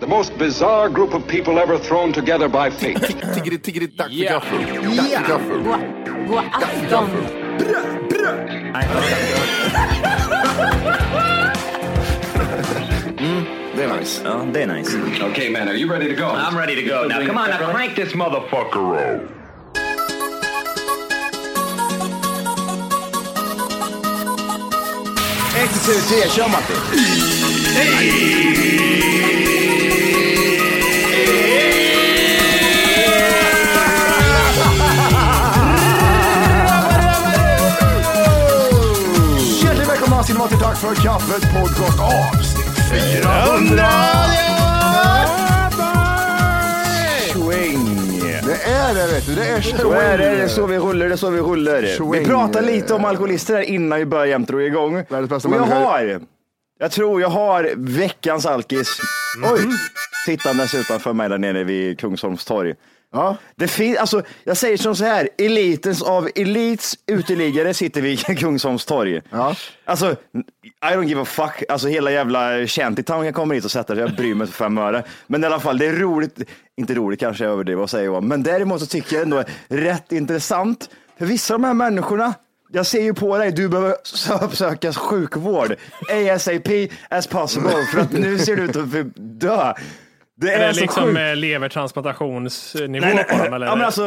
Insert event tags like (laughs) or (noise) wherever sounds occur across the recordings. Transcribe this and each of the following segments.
The most bizarre group of people ever thrown together by fate. Tiggeri, tiggeri, tack för gaffel. Tack för gaffel. God afton! Mm, det är nice. Ja, det är nice. okay, man, are you ready to go? I'm ready to go now. Come on, now crank this motherfucker up. Ett, två, tre, kör Matti. För kaffet podcast avsnitt 400. Swing. Det är det vet du, det är Så är det, det är så vi rullar, det är så vi rullar. Vi Swing. pratar lite om alkoholister här innan vi börjar jämt dra igång. Världens bästa Och jag människa. har, jag tror jag har veckans alkis. Oj! Sittandes utanför mig där nere vid Kungsholms torg. Ja. Det fin- alltså, jag säger som så här, elitens av elits uteliggare sitter vid (laughs) Kungsholms torg. Ja. Alltså, I don't give a fuck. Alltså hela jävla shantytown kan komma hit och sätta sig. Jag bryr mig för fem öre. Men i alla fall, det är roligt. Inte roligt kanske jag överdriver och säger. Men däremot så tycker jag ändå är rätt intressant. För vissa av de här människorna, jag ser ju på dig, du behöver uppsöka (laughs) sjukvård. ASAP as possible. För att nu ser du ut att dö. Det Är det så liksom sjukt. eh, levertransplantationsnivå Nej, nej, på dem? Eller? Ja, men alltså,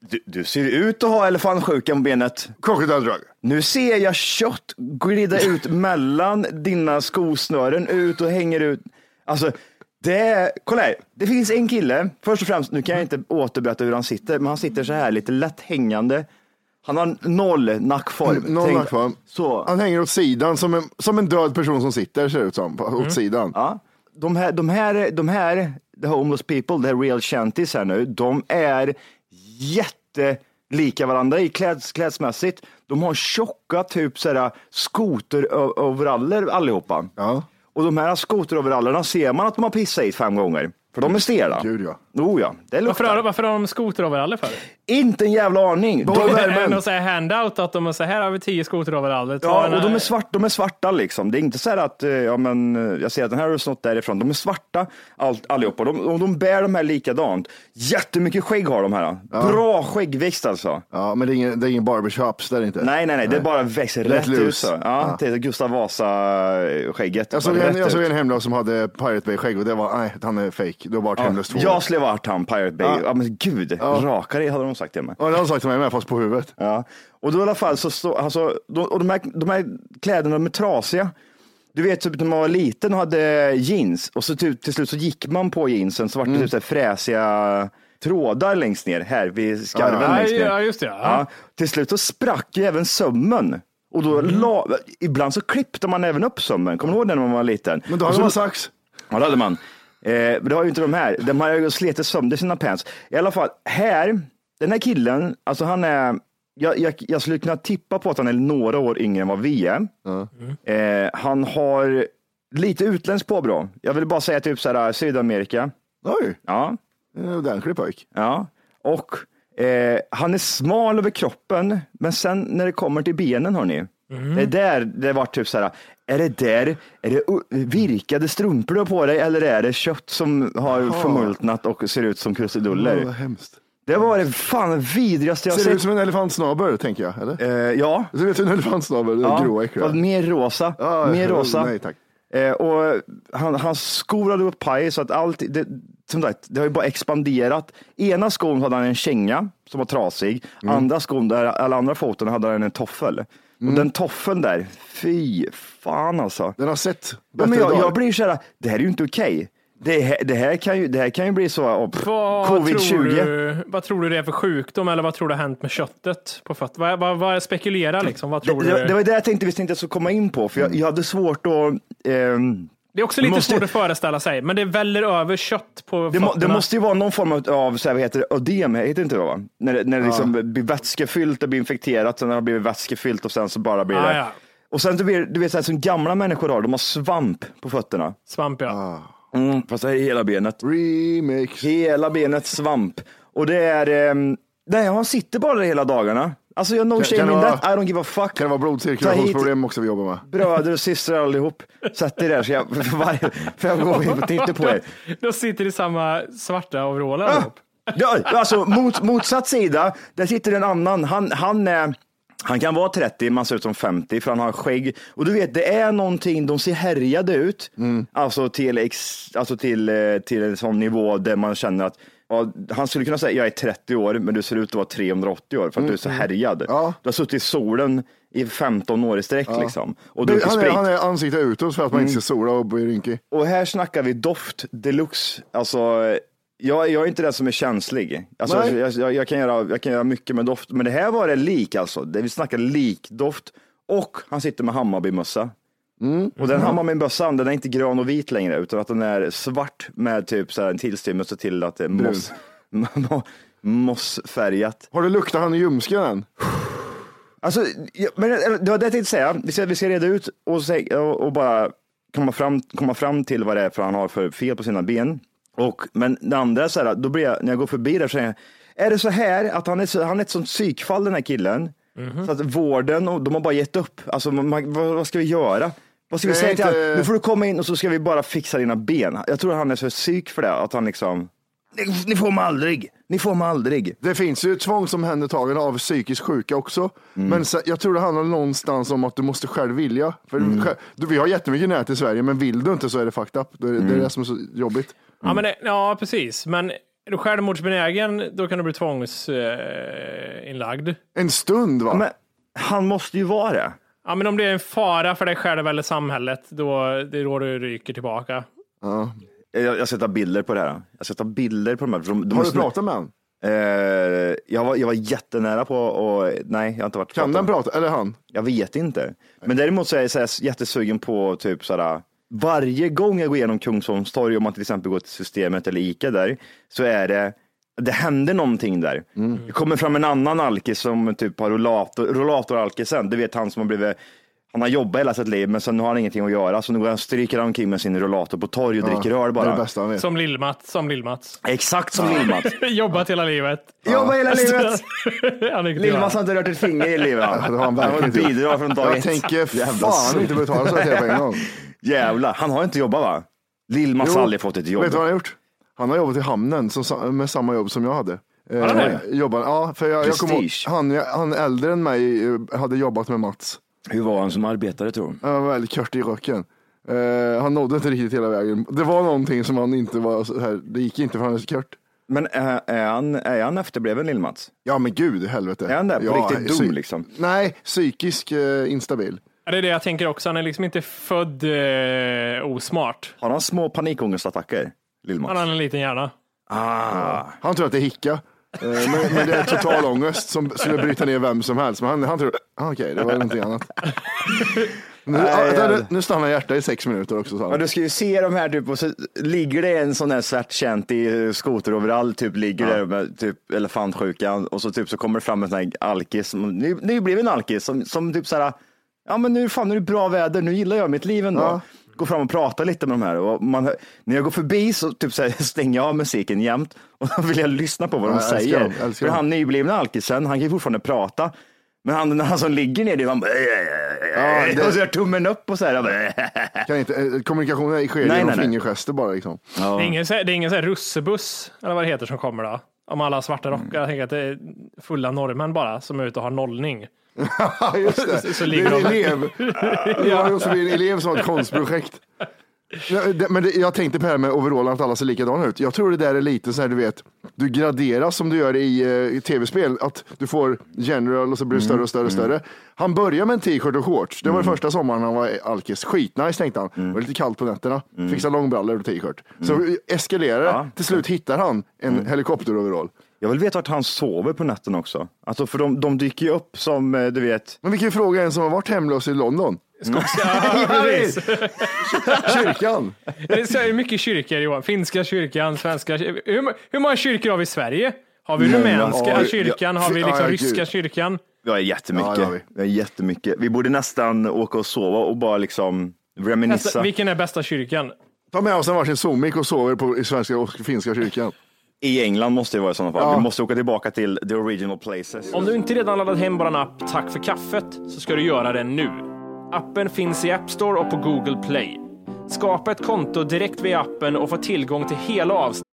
du, du ser ut att ha elefantsjukan på benet. Crocodile. Nu ser jag kött glida ut (laughs) mellan dina skosnören, ut och hänger ut. Alltså, det är, kolla här, det finns en kille, först och främst, nu kan jag inte återberätta hur han sitter, men han sitter så här lite lätt hängande. Han har noll nackform. Noll Tänk- nackform. Så. Han hänger åt sidan som en, som en död person som sitter ser det ut som. Åt sidan. Mm. Ja. De här, de här, de här, the homeless people, the real shanties här nu, de är jättelika varandra i kläds, klädsmässigt. De har tjocka typ skoteroveraller allihopa. Ja. Och de här skoteroverallerna ser man att de har pissat i fem gånger. För de är stela. Gud, ja. Oh, ja. Det Varför har, luktar. varför har de skoteroveraller för? Inte en jävla aning. De, Är det är, någon sån här handout att de säger här har vi tio skoteroveraller. Ja, och de här." är, svart, de är svarta liksom. Det är inte så här att eh, ja, men, eh, jag ser att den här har snott därifrån. De är svarta allt, allihopa. De, och de bär de här likadant. Jättemycket skägg har de här. Bra skäggväxt alltså. Ja, men det är ingen, det är ingen barbershops där inte. Nej, nej, nej, det bara växer rätt ut loose. så. Ja, Ja. Gustav Vasa-skägget. Jag såg, en, jag såg en hemlös som hade Pirate Bay-skägg och det var, nej, han är fake. Du har varit hemlös två år. Varit han, Pirate Bay. Ja. Ja. men gud, raka dig hade de sagt till mig. Ja, det har han sagt till mig med, fast på huvudet. Ja. Och då i alla fall så står, alltså, då, och de här, de här kläderna de är trasiga. Du vet typ när man var liten och hade jeans och så typ, till slut så gick man på jeansen så var det typ så här fräsiga trådar längst ner här vid skarven Ja, längst ner. Ja, just det. Ja. Ja, till slut så sprack ju även sömmen. Och då la, ibland så klippte man även upp sömmen. Kommer du ihåg det när man var liten? Men då Och hade så- man sax. Ja, det hade man. Eh, men det har ju inte de här. De har ju slitit sönder sina pants. I alla fall, här, den här killen, alltså han är, jag, jag, jag skulle kunna tippa på att han är några år yngre än vad vi är. Eh, han har lite utländskt påbrå. Jag vill bara säga typ så här Sydamerika. Oj, Ja, en ordentlig pojk. ja. Och eh, han är smal över kroppen, men sen när det kommer till benen, hörni, det är där det var typ så här, är det där, är det virkade strumpor du har på dig eller är det kött som har förmultnat och ser ut som krusiduller? Vad hemskt. Det var det fan vidrigaste jag Ser det ut sett. som en elefantsnabel, tänker jag? Eller? Eh, ja, Det ser ut som en elefantsnabel, ja. grå äckliga. mer rosa. Ja, mer rosa. Nej, tack. Eh, och han, hans skor hade gått paj så att allt, det, som sagt, det har ju bara expanderat. Ena skon hade han en känga som var trasig. Mm. Andra skon, där, alla andra foten hade han en toffel. Och den toffeln där, fy fan alltså. Den har sett Ja, men jag, jag blir så här, det här är ju inte okej. Det, här, det, här kan ju, det här kan ju bli så, oh, Vad tror, covid-20. du, vad tror du det är för sjukdom eller vad tror du har hänt med köttet på fötterna? Vad, vad, vad spekulerar liksom? Vad tror Det, det, du? det var det jag tänkte vi inte skulle komma in på, för jag, jag hade svårt att ehm, Det är också lite måste- svårt att föreställa sig, men det väller över kött på Det, må, det måste ju vara någon form av, av så här, vad heter det, ödem, heter inte det va? När det, när det liksom blir vätskefyllt, det blir infekterat, sen har det blivit vätskefyllt och sen så bara blir Ah, det. ja. Och sen du vet, du vet så här, som gamla människor har, de har svamp på fötterna. Svamp, ja. Ah. Mm, fast det är hela benet. Remix. Hela benet svamp. Och det är, um, nej han sitter bara där hela dagarna. Alltså jag no Kan- shame kan in vara- that, I don't give a fuck. Kan det vara blodcirkulationsproblem också vi jobbar med? Bröder och systrar allihop, sätt er där så jag, för varje, för jag går och tittar på er. (laughs) De sitter i samma svarta overaller allihop. Ja, alltså mot, motsatt sida, där sitter en annan. Han, han, är, han kan vara 30, man ser ut som 50 för han har skägg. Och du vet, det är någonting, de ser härjade ut. Alltså, till, ex, alltså till, eh, till en sån nivå där man känner att ja, han skulle kunna säga jag är 30 år, men du ser ut att vara 380 år för att du är så härjad. Ja. Du har suttit i solen i 15 år i sträck liksom. Och, Du, han, är, han är ansikte utåt för att man inte ska sola och bli rynkig. Och här snackar vi doft deluxe. Alltså, jag, jag är inte den som är känslig. Alltså, jag, jag, jag, kan göra, jag kan göra mycket med doft, men det här var det lik alltså. Det, vi snackar likdoft och han sitter med Hammarbymössa. Mm. Och den Hammarbymössan, den är inte grön och vit längre, utan att den är svart med typ så här en tillstymmelse till att det är moss, (laughs) mossfärgat. Har du luktat han i ljumsken än? Alltså, ja, men det var det jag tänkte säga. Vi ska, vi ska reda ut och, och, bara komma fram, komma fram till vad det är för han har för fel på sina ben. Och, men det andra är så här, då blir jag, när jag går förbi där så säger jag, är det så här att han är, så, han är ett sånt psykfall den här killen? Så att vården, och de har bara gett upp. Alltså, man, vad, vad ska vi göra? Vad ska vi säga till inte- honom? Nu får du komma in och så ska vi bara fixa dina ben. Jag tror han är så psyk för det, att han liksom, ni, ni får mig aldrig, ni får mig aldrig. Det finns ju tvångsomhändertagande av psykiskt sjuka också. Mm. Men så, jag tror det handlar någonstans om att du måste själv vilja. För Mm. själv, du, vi har jättemycket nät i Sverige, men vill du inte så är det fucked up. Det, är- det Mm. är det som är så jobbigt. Ja, men det, ja, precis. Men är du självmordsbenägen, då kan du bli tvångsinlagd. Eh, inlagd. En stund va? Men han måste ju vara det. Ja, men om det är en fara för dig själv eller samhället, då, det är då du ryker tillbaka. ja. Jag, jag ska ta bilder på det här. Jag ska ta bilder på de här. De, de Har du pratat med honom? Eh, jag, var, jag var jättenära på och nej, jag har inte varit Kan den prata? Eller han? Jag vet inte. Men däremot så är jag så här, jättesugen på typ sådär, varje gång jag går igenom Kungsholms torg, om man till exempel går till Systemet eller Ica där, så är det det händer någonting där. Det kommer fram en annan alkis som typ har rollator, rollatoralkisen. Du vet han som har blivit han har jobbat hela sitt liv men sen har han ingenting att göra så nu går han stryker han omkring med sin rollator på torg och dricker öl Det är bara. det bästa han vet. Som Lill-Mats. Som Lill-Mats. Exakt som Lill-Mats. (laughs) Jobbat hela livet. Jobba hela livet. (laughs) Han är Lill-Mats har inte rört ett finger i livet. Ja, det har han verkligen inte bidrag från dag Jag tänker (laughs) Jävla fan inte betala så här på en gång. Jävlar, han har inte jobbat va? Lill-Mats har aldrig fått ett jobb. Vet du vad han har gjort? Han har jobbat i hamnen som, med samma jobb som jag hade. Eh, han det? jobbar, ja, för jag, jag Prestige. han, han äldre än mig eh, hade jobbat med Mats. Hur var han som arbetare tror du? Han var väldigt kört i röken. Eh, han nådde inte riktigt hela vägen. Det var någonting som han inte var så här, det gick inte för han är så kört. Men är, är, han, är han efterbliven Lill-Mats? Ja men gud i helvete. Är han där på ja, riktigt dum psy- liksom? Nej, psykisk eh, instabil. Det är det jag tänker också. Han är liksom inte född eh, osmart. Har han små panikångestattacker? Han Lill-Mats? har en liten hjärna. Ah. Han tror att det är hicka. Eh, men, men det är total ångest som skulle bryta ner vem som helst. Men han, han tror, ah, okej det var någonting annat. Nu, Nej, ah, ja. nu, nu stannar hjärtat i sex minuter också. han. Ja, du ska ju se de här typ och så ligger det en sån här svartkänt i skoteroverall typ ligger där med typ elefantsjukan och så typ så kommer det fram en sån här alkis, som- ny, nybliven alkis som, som typ så här, ja men nu fan nu är det bra väder, nu gillar jag mitt liv ändå. Ja. Går fram och pratar lite med de här och man, när jag går förbi så typ så här, (laughs) stänger jag av musiken jämt och då vill jag lyssna på vad de Ja, älskar säger. jag älskar För han nyblivna alkisen, han kan ju fortfarande prata. Men han, när han som ligger ner, han bara, Ja, det- och så gör tummen upp och så här. bara, (laughs) Kan inte, eh, kommunikationen sker Nej, genom fingergester bara. Liksom. Det är ingen, så- det är ingen så här russebuss, eller vad det heter, som kommer då. Om alla svarta rockar. Jag tänker att det är fulla norrmän bara, som är ute och har nollning. Ja, just (laughs) det. Så- så det är en elev. (laughs) Det var också en elev som har ett konstprojekt. Ja, Men det, jag tänkte på det här med overallen, att alla ser likadana ut. Jag tror det där är lite så här, du vet, du graderas som du gör i, eh, i tv-spel, att du får general och så blir det större och större och större. Han började med en t-shirt och shorts. Det var första sommaren han var alkis. Skitnice tänkte han. Det var lite kallt på nätterna. Fixa långbrallor och t-shirt. Så eskalerar det. Till slut hittar han en helikopteroverall. Jag vill veta vart han sover på natten också. Alltså för de, de dyker ju upp som, eh, du vet. Men vi kan ju fråga en som har varit hemlös i London. Ja, (laughs) (laughs) precis. Kyrkan. Det är så mycket kyrkor Johan. Finska kyrkan, svenska kyr- hur, hur många kyrkor har vi i Sverige? Har vi rumänska Ja, kyrkan? Har vi ja, liksom ja, ryska kyrkan? Vi har jättemycket. Ja, vi. jättemycket. Vi borde nästan åka och sova och bara liksom reminissa. Nästa, vilken är bästa kyrkan? Ta med oss en varsin zoomik och sover på, i svenska och finska kyrkan. I England måste det vara i sådana fall. Ja. Vi måste åka tillbaka till the original places. Om du inte redan laddat hem vår app Tack för kaffet så ska du göra det nu. Appen finns i App Store och på Google Play. Skapa ett konto direkt via appen och få tillgång till hela avsnittet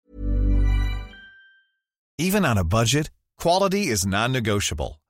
Even on a budget, quality is non-negotiable.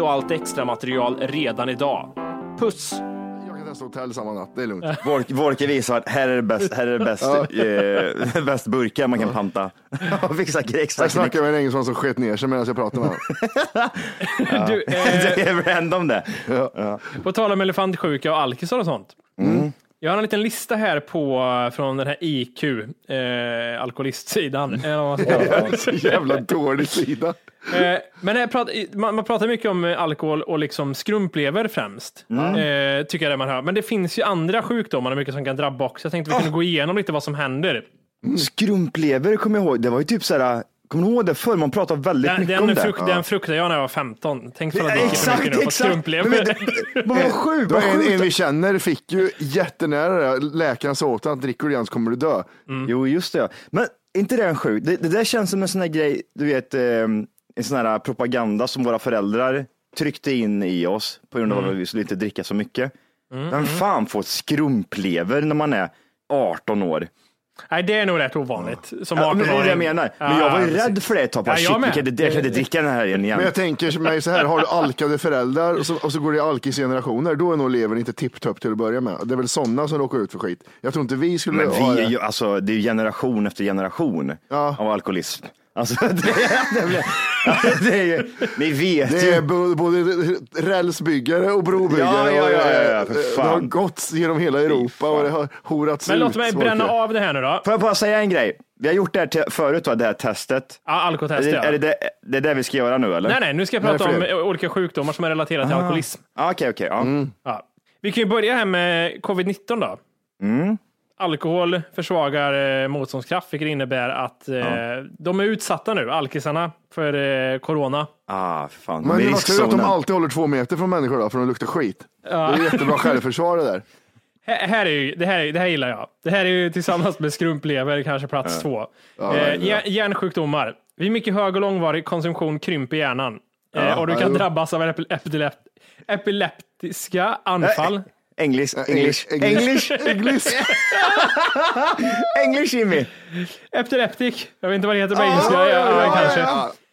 Och allt extra material redan idag. Puss! Jag kan testa hotell samma natt, det är lugnt. (laughs) Volke visar att här är det bäst, här är det bäst, eh, (laughs) bäst burkar man kan panta. (laughs) Och fixa extra Jag snackade med en engelsman som sket ner sig medan jag pratade med honom. Du, eh, Det är random det. På tal om elefantsjuka och alkisar och sånt. Jag har en liten lista här på från den här IQ, eh, alkoholistsidan. Så jävla dålig sida. Eh, men pratar, man, man pratar mycket om eh, alkohol och liksom skrumplever främst. Eh, tycker jag det man hör. Men det finns ju andra sjukdomar mycket som kan drabba också. Jag tänkte vi kunde gå igenom lite vad som händer. Skrumplever kommer jag ihåg, det var ju typ såhär, kommer du ihåg det förr? Man pratade väldigt Den, mycket om den, det. den fruktade jag när jag var 15. Tänk för att Ja, det gick för mycket exakt, nu exakt. skrumplever. Men Men vad (laughs) sjukt, vad en, en sjukt. vi känner fick ju jättenära det. Läkaren sa åt honom att dricker du igen så kommer du dö. Jo, just det. ja. Men inte det en sjuk? Det, det där känns som en sån här grej, du vet, eh, en sån här propaganda som våra föräldrar tryckte in i oss på grund av att vi skulle inte dricka så mycket. Vem fan får skrumplever när man är 18 år? Nej, det är nog rätt ovanligt. Som Ja, men det är 18-åring. det jag menar. Men jag var ju Ja, rädd för det ett tag. Bara, Ja, jag shit, jag kan inte dricka den här igen. Men jag tänker mig så här, har du alkade föräldrar och så, och så går det i alkisgenerationer, då är nog levern inte tipptopp till att börja med. Det är väl sådana som råkar ut för skit. Jag tror inte vi skulle Men ha vi är det. ju, alltså, det är ju generation efter generation Ja. av alkoholism. Alltså, (laughs) det, det, blir- det är ju, ni vet Det ju. är bo- både rälsbyggare och brobyggare. Ja, ja, ja, ja, ja, och, för eh, fan. Det har gått genom hela Europa och det har horats Men ut. låt mig bränna av det här nu då. Får jag bara säga en grej? Vi har gjort det här förut, va, det här testet. Ja, alkotest, är, det, ja. är det, det, det är det vi ska göra nu eller? Nej, nej, nu ska jag prata om olika sjukdomar som är relaterade till alkoholism. Ah, Okej, okej. ja. Ja. Vi kan ju börja här med covid-19 då. Mm. Alkohol försvagar eh, motståndskraft, vilket innebär att eh, de är utsatta nu, alkisarna, för eh, corona. Ah, fan. Men De är i vad ska du göra att de alltid håller två meter från människor då, för de luktar skit? Det är jättebra självförsvar det där. (laughs) Här, här är ju, det, här, det här gillar jag. Det här är ju tillsammans med skrumplever kanske plats två. Ja, eh, ja. hjär- hjärnsjukdomar. Vid mycket hög och långvarig konsumtion krymper hjärnan. Eh, och du kan ja. drabbas av epil- epilep- epileptiska anfall. English, English, English. English, English. (laughs) English Jimmy. Epileptic. Jag vet inte vad det heter på engelska. Ja, ja, kanske.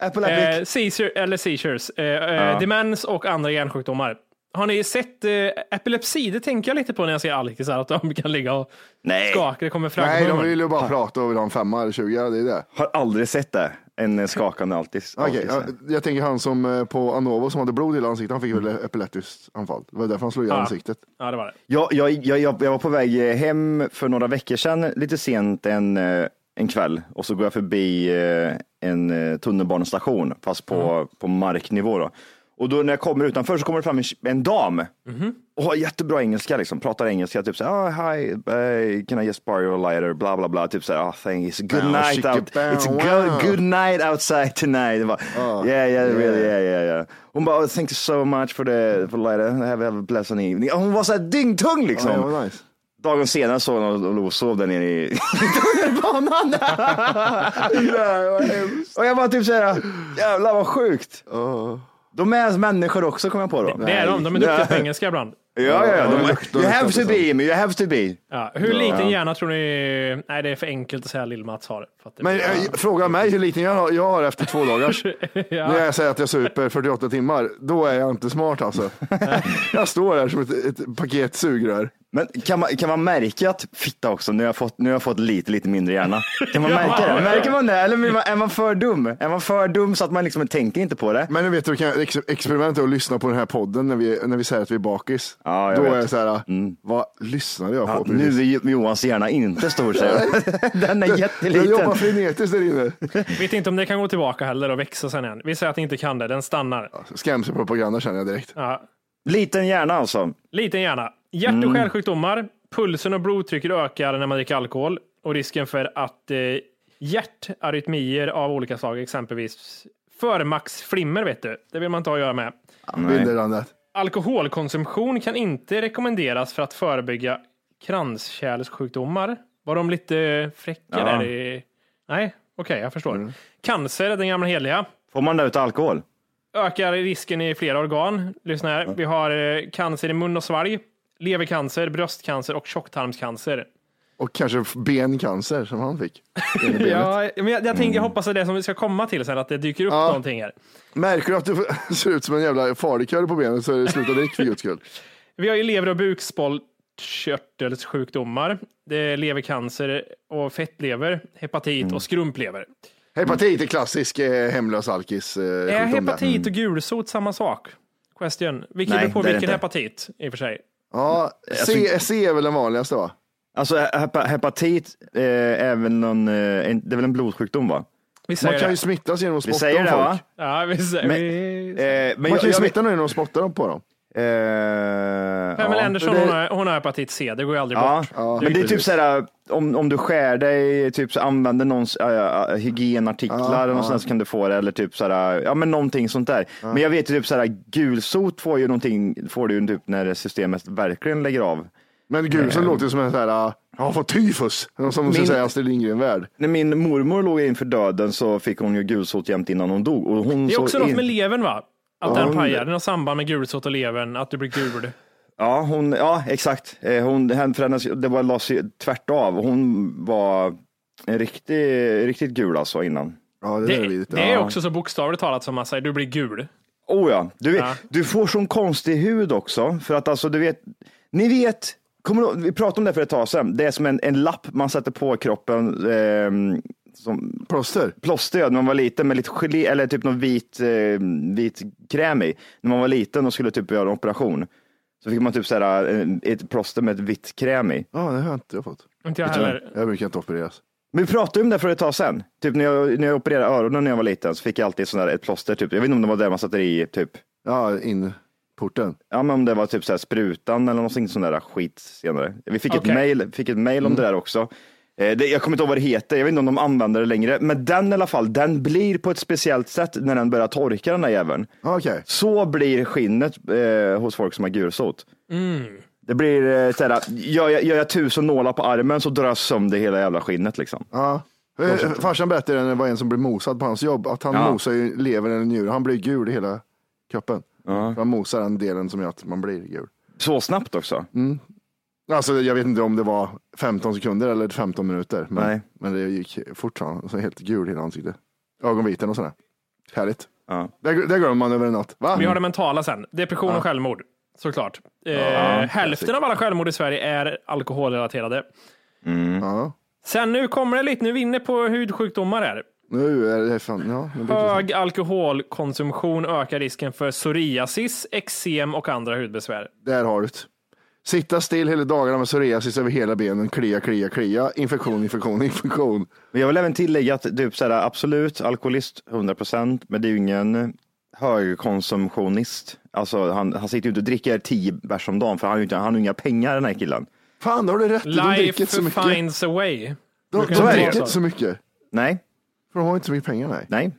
Epileptic. Eh, seizure, eller seizures. Eh, eh, Demens och andra hjärnsjukdomar. Har ni sett eh, epilepsi? Det tänker jag lite på när jag ser alkisar, att de (laughs) kan ligga och Nej. skaka. Det kommer Nej, de vill ju bara prata och vill ha en femma eller tjugo, det är det. Har aldrig sett det. En eh, skakande altis. Okej, altis. ja, jag tänker han som eh, på Anovo som hade blod i hela ansiktet, han fick väl epileptiskt anfall. Det var därför han slog i ansiktet. Ja, det var det. Jag, jag, jag, jag, jag var på väg hem för några veckor sedan, lite sent en, eh, en kväll och så går jag förbi eh, en eh, tunnelbanestation, fast på, på marknivå. Då. Och då när jag kommer utanför så kommer det fram en, en dam och har jättebra engelska, liksom, pratar engelska, typ så här, oh, hi, uh, can I just borrow your lighter, bla bla bla, typ så här, oh, thanks, good Bow, night out, it's wow. good, good night outside tonight. Det var, yeah, yeah, really, yeah, yeah, yeah. Hon bara, oh, thank you so much for the, for the lighter, have, have a pleasant evening. Hon var så här dyngtung liksom. Var nice. Dagen senare såg hon och och sov där nere i (laughs) tunnelbanan. (laughs) och jag bara typ såhär, jävlar vad sjukt. De är människor också kom jag på då. Det är de. De är duktiga på engelska ibland. Ja, ja, ja. De, luktar you have to be, you have to be. Ja, hur liten hjärna tror ni? Nej, det är för enkelt att säga Lill-Mats har. För att det Men blir- eh, fråga mig hur liten jag har, jag har efter två dagars. (laughs) ja. När jag säger att jag super 48 timmar, då är jag inte smart alltså. (laughs) jag står där som ett, ett paket sugrör. Men kan man, kan man märka att fitta också, nu har jag fått, nu har jag fått lite, lite mindre hjärna. Kan man märka det? Märker man det? Eller är man, är man för dum? Är man för dum så att man liksom tänker inte på det? Men nu vet du, kan jag ex- experimenta och lyssna på den här podden när vi, när vi säger att vi är bakis. Ja, då vet. är jag så här, vad lyssnade jag på? Ja, nu är Johans hjärna inte stor säger. (laughs) Den är jätteliten. jobbar frenetiskt där inne. Vet inte om det kan gå tillbaka heller och växa sen igen. Vi säger att det inte kan det. Den stannar. Skrämselpropaganda känner jag direkt. Ja. Liten hjärna alltså. Liten hjärna. Hjärt Mm. och kärlsjukdomar. Pulsen och blodtrycket ökar när man dricker alkohol och risken för att eh, hjärtarytmier av olika slag, exempelvis förmaksflimmer, vet du, det vill man inte ha att göra med. Vinderlandet. Alkoholkonsumtion kan inte rekommenderas för att förebygga kranskärlssjukdomar. Var de lite fräcka Ja. där? I... Nej, okej, jag förstår. Mm. Cancer, den gamla heliga. Får man det ut alkohol? Ökar risken i flera organ. Lyssna här. Vi har eh, cancer i mun och svalg, levercancer, bröstcancer och tjocktarmscancer. Och kanske bencancer som han fick. (laughs) Ja, men jag, jag, tänker, jag hoppas att det är som vi ska komma till sen, att det dyker upp Ja. någonting här. Märker du att du (laughs) ser ut som en jävla falukorv på benet så är det sluta drick för guds skull. Vi har ju lever och bukspottkörtelsjukdomar. Det är levercancer och fettlever, hepatit Mm. och skrumplever. Hepatit är klassisk eh, hemlös alkis. Eh, Är sjukdom där. hepatit och gulsot samma sak? Question. Nej, beror på vilken hepatit i och för sig. Ja, C, C är väl den vanligaste va? Alltså hepa, hepatit eh, är väl någon, eh, en, det är väl en blodsjukdom va? Vi Man kan ju smittas genom att Vi spotta säger om det folk. va? Ja, vi säger, Men- vi... Eh, men Man jag, kan ju jag, smitta någon genom att spotta dem på dem. Eh, Pamela ja. Anderson, det- hon, har, hon har hepatit C, det går ju aldrig Ja, bort. men det är typ precis. såhär, om, om du skär dig, typ så använder någons äh, hygienartiklar Ja, ja. sånt så kan du få det, eller typ såhär, ja men någonting sånt där. Men jag vet ju typ såhär, gulsot får ju någonting, får du ju typ när systemet verkligen lägger av. Men gud, så låter det som en sån här, jag har fått tyfus. Som Min- säga Astrid Lindgren-värld. När min mormor låg inför döden så fick hon ju gulsot jämt innan hon dog. Och hon Det är så också något in- med levern va? Att Ja, den pajar. Det är något samband med gulsot och levern, att du blir gul. Ja, hon, ja exakt. Eh, Hon, hennes, det var lades tvärt av. Hon var en riktig, riktigt gul alltså innan. Ja, det, Det, är vidrigt. det är ja. också så bokstavligt talat som man säger, du blir gul. Oh ja, du, vet, Ja. du får sån konstig hud också. För att alltså, du vet, ni vet, kommer du, vi pratade om det för ett tag sedan. Det är som en, en lapp man sätter på kroppen. ehm, som Plåster. plåster ja, när man var liten med lite gelé eller typ någon vit, eh, vit kräm i. När man var liten och skulle typ göra en operation. Så fick man typ såhär, eh, ett plåster med ett vitt kräm i. Ja, det har inte jag fått. Inte jag heller. Jag brukar inte opereras. Men vi pratade om det för ett tag sedan. Typ när jag, när jag opererade öronen när jag var liten så fick jag alltid sån där, ett plåster. Typ. Jag vet inte om det var det man satte i, typ. Ja, in porten. Ja, men om det var typ så här sprutan eller någonting sån där skit senare. Vi fick Okej. ett mail, fick ett mail om det där också. Eh, det, jag kommer inte ihåg vad det heter, jag vet inte om de använder det längre. Men den i alla fall, den blir på ett speciellt sätt när den börjar torka den där jäveln. Ja, Okej. Så blir skinnet eh, hos folk som har gulsot. Det blir eh, såhär, gör, jag, gör jag tusen nålar på armen så drar jag sönder hela jävla skinnet liksom. Ja. Eh, Farsan berättade när det var en som blev mosad på hans jobb, att han Ja. mosar ju levern eller njuren. Han blir gul i hela kroppen. Han mosar den delen som gör att man blir gul. Så snabbt också. Alltså, jag vet inte om det var 15 sekunder eller 15 minuter, men, Nej. men det gick fort. Så han så helt gul i hela ansiktet. Ögonvitorna och sådär. Härligt. Ja. Det, det glömmer man över en natt. Va? Vi har det mentala sen. Depression och självmord. Såklart. Eh, hälften av alla självmord i Sverige är alkoholrelaterade. Ja. Sen nu kommer det lite, nu är vi inne på hudsjukdomar här. Nu är det fan, ja. det Hög alkoholkonsumtion ökar risken för psoriasis, eksem och andra hudbesvär. Där har du det. Sitta still hela dagarna med psoriasis över hela benen, klia, klia, klia, infektion, infektion, (laughs) infektion. Men jag vill även tillägga att typ så här, absolut alkoholist 100 procent, men det är ju ingen högkonsumtionist. Alltså han, han sitter ju inte och dricker tio bärs om dagen för han har ju inte, han har ju inga pengar den här killen. Fan, då har du rätt. De dricker Life inte så mycket. finds a way. De, Brukar de det dricker vara inte så mycket. Nej, För de har inte så mycket pengar, nej. nej.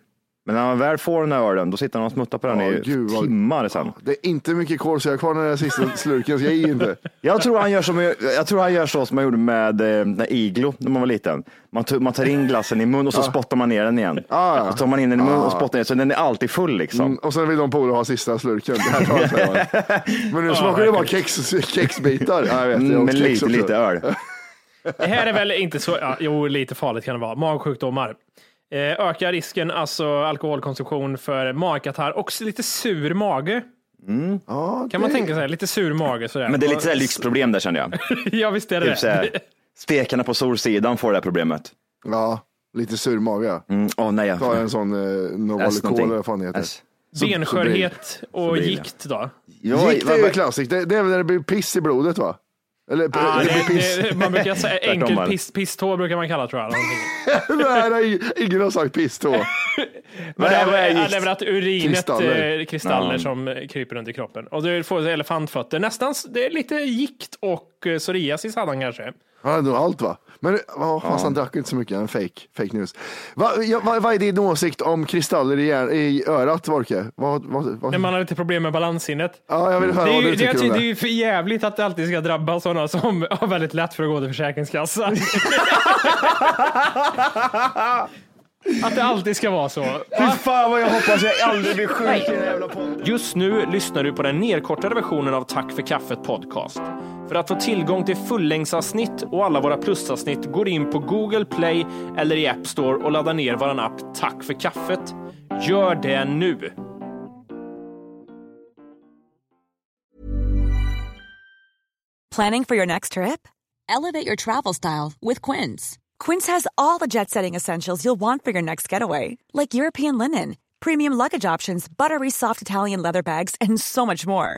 Men när han väl får den här ölen, då sitter han och smuttar på den i gud, vad- timmar sen. Det är inte mycket kolsyra kvar den där sista slurken, så jag ger inte. (laughs) Jag tror han gör, som, jag tror han gör så som man gjorde med eh, när Iglo när man var liten. Man, tog, man tar in glassen i mun och så spottar man ner den igen. Ah, ja. Så tar man in den i mun och spottar ner så den är alltid full liksom. Mm, och sen vill de polare ha sista slurken. Det här tar jag, man. (laughs) Men nu smakar det bara kex, kexbitar. Ja, jag vet, jag Mm, åt men kex lite, också. lite öl. Det här är väl inte så, ja, jo lite farligt kan det vara. Magsjukdomar. Eh, ökar risken, alltså alkoholkonsumtion för magkatarr och lite sur mage. Ja, Kan man tänka sig, lite sur mage sådär. Men det är lite så här lyxproblem där känner jag. (laughs) ja visst är det Typ det. spekarna på Solsidan får det här problemet. Ja, lite sur mage. ja. Mm. Åh nej, Ta en sån eh, Novalucol eller vad fan det heter. S. Benskörhet och gikt då? Ja, Gikt är ju klassiskt. Det, det är väl när det blir piss i blodet va? Eller Ah, det, det, piss. det, man brukar säga enkel piss, pisstå brukar man kalla tror jag. (laughs) Nej, nej, ingen har sagt piss då. (laughs) Men det, är- är att urinet, Kristaller. kristaller, kristaller Ja. som eh, kryper runt i kroppen. Och du får elefantfötter. Nästan, det är lite gikt och eh, psoriasis hade han kanske. Han hade nog allt va? Men oh, fast han drack inte så mycket, en fake, fake news. Va, ja, vad, vad är din åsikt om kristaller i, hjär, i örat, Vorke? Vad, vad, vad? När man har lite problem med balanssinnet. Ja, jag vill höra Det är, vad ju, du det, är, tycker om det är det. ju för jävligt att det alltid ska drabba sådana som (laughs) har väldigt lätt för att gå till Försäkringskassan. (laughs) att det alltid ska vara så. Fy fan vad jag hoppas jag aldrig blir sjuk i den jävla podden. Just nu lyssnar du på den nedkortade versionen av Tack för kaffet podcast. För att få tillgång till fullängdsavsnitt och alla våra plusavsnitt går in på Google Play eller i App Store och laddar ner vår app Tack för kaffet. Gör det nu! Planning for your next trip? Elevate your travel style with Quince. Quince has all the jet setting essentials you'll want for your next getaway, like European linen, premium luggage options, buttery soft Italian leather bags, and so much more.